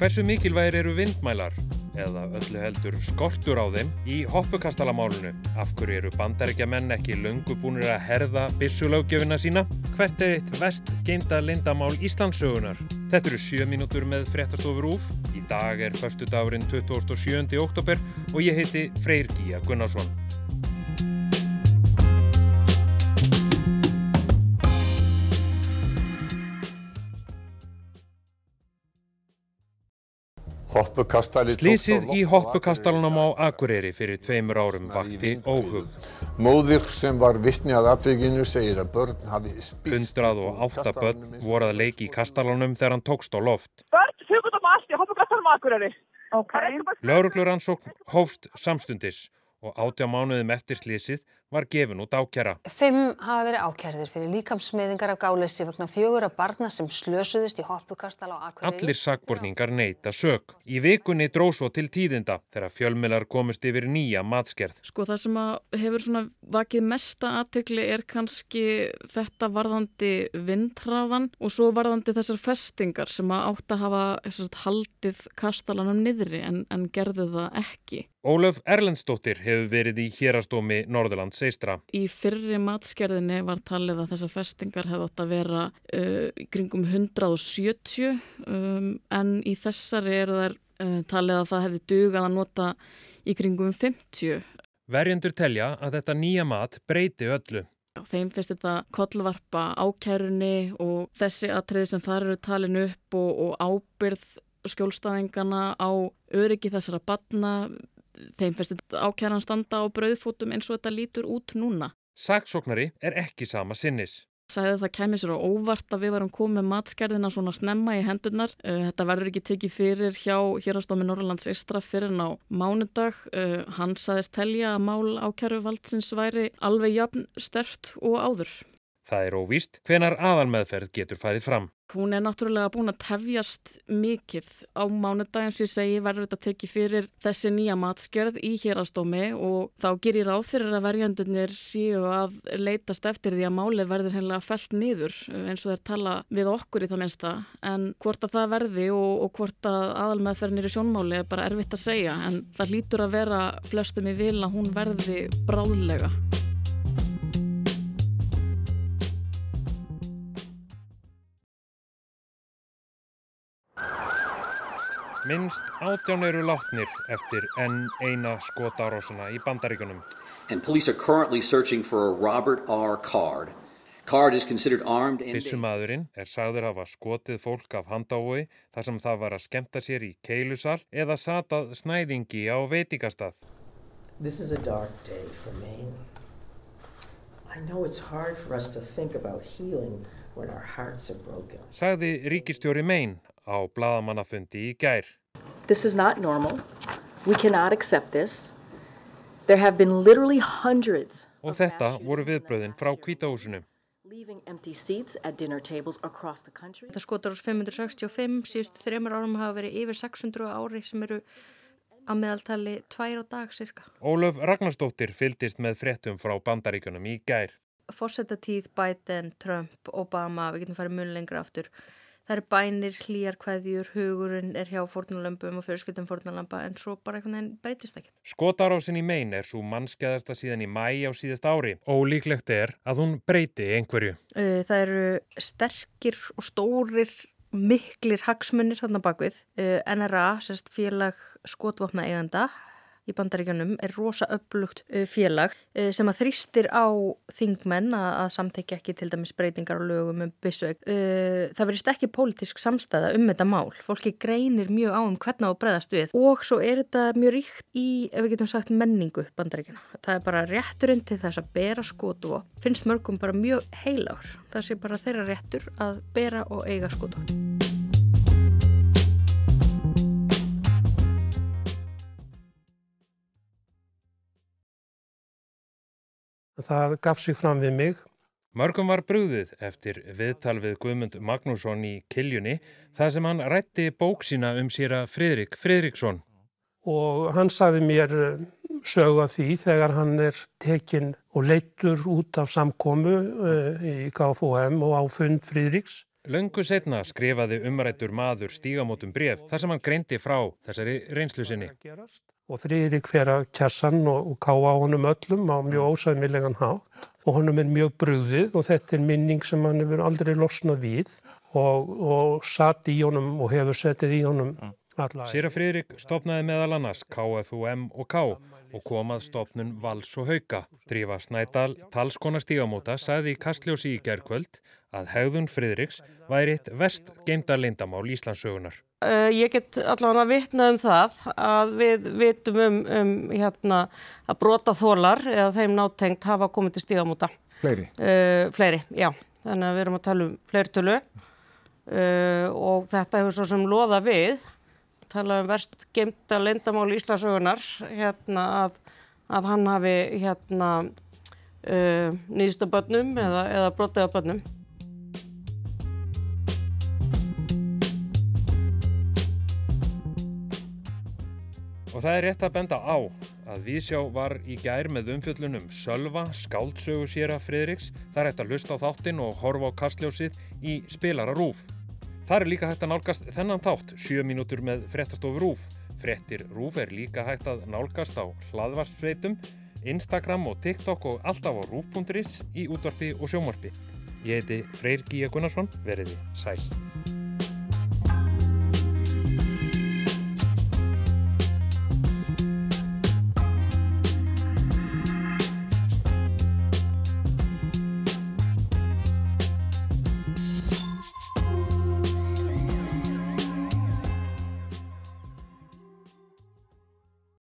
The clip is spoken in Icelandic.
Hversu mikilvægir eru vindmælar, eða öllu heldur skortur á þeim, í hoppukastalamálunu? Af hverju eru bandarækja menn ekki löngu búinir að herða bissulöggefina sína? Hvert er eitt vest geinda lindamál Íslandsögunar? Þetta eru 7 mínútur með fréttastofur úf. Í dag er förstu dagurinn 27. oktober og ég heiti Freyr Gíja Gunnarsson. Slísið í hoppukastalunum á Akureyri fyrir tveimur árum vakti óhug. Móðir sem var vittni að atveikinu segir að börn hafi spist. 108 börn voru að leiki í kastalunum þegar hann tókst á loft. Börn fjögur um allt í hoppukastalunum á Akureyri. Okay. Laurugluransókn hófst samstundis og átjá mánuðum eftir slísið var gefin út ákjara. Fimm hafa verið ákjærðir fyrir líkamsmiðingar af gáleysi vegna fjögur af barna sem slösuðust í hoppukastal á Akureyri. Allir sakborningar neyta sög. Í vikunni dró svo til tíðinda þegar fjölmilar komust yfir nýja matskerð. Sko það sem hefur svona vakið mesta aðtökli er kannski þetta varðandi vindhraðan og svo varðandi þessar festingar sem að átt að hafa sagt, haldið kastalanum niðri en, en gerði það ekki. Ólöf Erlendstóttir hefur verið í hérastómi Norðurlands eistra. Í fyrri matskerðinni var talið að þessar festingar hefði átt að vera uh, kringum 170 um, en í þessari er þær uh, talið að það hefði dugað að nota í kringum 50. Verjendur telja að þetta nýja mat breyti öllu. Þeim finnst þetta kollvarpa ákærunni og þessi atriði sem þar eru talin upp og, og ábyrð skjólstaðingana á öryggi þessara batna þeim finnst þetta ákjæran standa á brauðfótum eins og þetta lítur út núna. Saksóknari er ekki sama sinnis. Sæði það kemur sér á óvart að við varum komið matskerðina svona snemma í hendurnar. Uh, þetta verður ekki tekið fyrir hjá hérastómi Norrlands Istra fyrir ná mánudag. Uh, hann saðist telja að mál ákjæru valdsins væri alveg jafn stert og áður. Það er óvíst hvenar aðalmeðferð getur farið fram. Hún er náttúrulega búin að tefjast mikið á mánudag eins og ég segi verður þetta tekið fyrir þessi nýja matskerð í hérastómi og þá gerir ráð fyrir að verjandunir síu að leitast eftir því að máli verður hennilega fælt niður eins og þeir tala við okkur í það minnsta en hvort að það verði og, og hvort að aðalmeðferðinir í sjónmáli er bara erfitt að segja en það lítur að vera flestum í vil að hún verði bráðlega. Minnst átján eru látnir eftir enn eina skotárásuna í bandaríkunum. And police are currently searching for a Robert R. Card. Card is considered armed and... Bissumadurinn er sagður hafa skotið fólk af handávoi þar sem það var að skemta sér í keilusal eða satað snæðingi á veitikastað. This is a dark day for me. I know it's hard for us to think about healing when our hearts are broken. Sagði ríkistjóri Maine á bladamannafundi í gær. This is not normal. We cannot accept this. There have been literally hundreds Og þetta voru viðbröðin frá kvítahúsinu. leaving empty seats at dinner tables across the country. Þetta skotar ás 565, síðustu þreymur árum hafa verið yfir 600 ári sem eru að meðaltali tvær á dag cirka. Ólöf Ragnarstóttir fyldist með fréttum frá bandaríkunum í gær. Fórsetatíð Biden, Trump, Obama, við getum farið mun lengra aftur. Það eru bænir, hlýjar, kveðjur, hugurinn er hjá fórnalömpum og fjölskyldum fórnalampa en svo bara einhvern veginn breytist ekki. Skotarásin í mein er svo mannskæðasta síðan í mæ á síðast ári. Ólíklegt er að hún breyti einhverju. Það eru sterkir og stórir miklir hagsmunir þarna bakvið. NRA, sérst félag skotvopna eiganda í bandaríkjunum er rosa upplugt uh, félag uh, sem að þrýstir á þingmenn að, samþekja ekki til dæmis breytingar á lögum um byssueg. Uh, það verist ekki pólitísk samstæða um þetta mál. Fólki greinir mjög á um hvernig á breyðast við og svo er þetta mjög ríkt í, ef við getum sagt, menningu bandaríkjuna. Það er bara rétturinn til þess að bera skotu og finnst mörgum bara mjög heilagur. Það sé bara þeirra réttur að bera og eiga skotu. Það gaf sig fram við mig. Mörgum var brúðið eftir viðtal við Guðmund Magnússon í Kiljunni þar sem hann rætti bók sína um sér að Fridrik Fridriksson. Og hann sagði mér eh, sögu af því þegar hann er tekinn og leittur út af samkomu uh, í KFOM og á fund Fridriks Löngu setna skrifaði umrættur maður stígamótum bref þar sem hann greindi frá þessari reynslu sinni. Og Friðrik fer að kjassan og, og ká á honum öllum á mjög ósæðmilegan hátt og honum er mjög brugðið og þetta er minning sem hann hefur aldrei losnað við og, og satt í honum og hefur settið í honum alla. Sýra Friðrik stopnaði meðal annars KFUM og K og komað stopnun Vals og Hauka. Drífa Snædal, talskona stígamóta, sagði í Kastljósi í gerðkvöld að hegðun Friðriks væri eitt verst geimda leindamál Íslandsögunar. Uh, ég get allavega að vitna um það að við vitum um, um hérna, að brota þólar eða þeim nátengt hafa komið til stígamóta. Fleiri? Uh, fleiri, já. Þannig að við erum að tala um fleirtölu uh, og þetta hefur svo sem loða við tala um verst gemta lendamál Íslasögunar hérna að, að hann hafi hérna nýðist á börnum eða, eða brotið á börnum. Og það er rétt að benda á að Vísjá var í gær með umfjöllunum Sölva, skáldsögu sér að Friðriks. Það er hægt að lusta á þáttinn og horfa á kastljósið í spilara rúf. Það er líka hægt að nálgast þennan þátt, 7 mínútur með frettastofu rúf. Frettir rúf er líka hægt að nálgast á hlaðvarsfreitum, Instagram og TikTok og alltaf á rúf.is í útvarpi og sjómarpi. Ég heiti Freyr Gíja Gunnarsson, veriði sæl.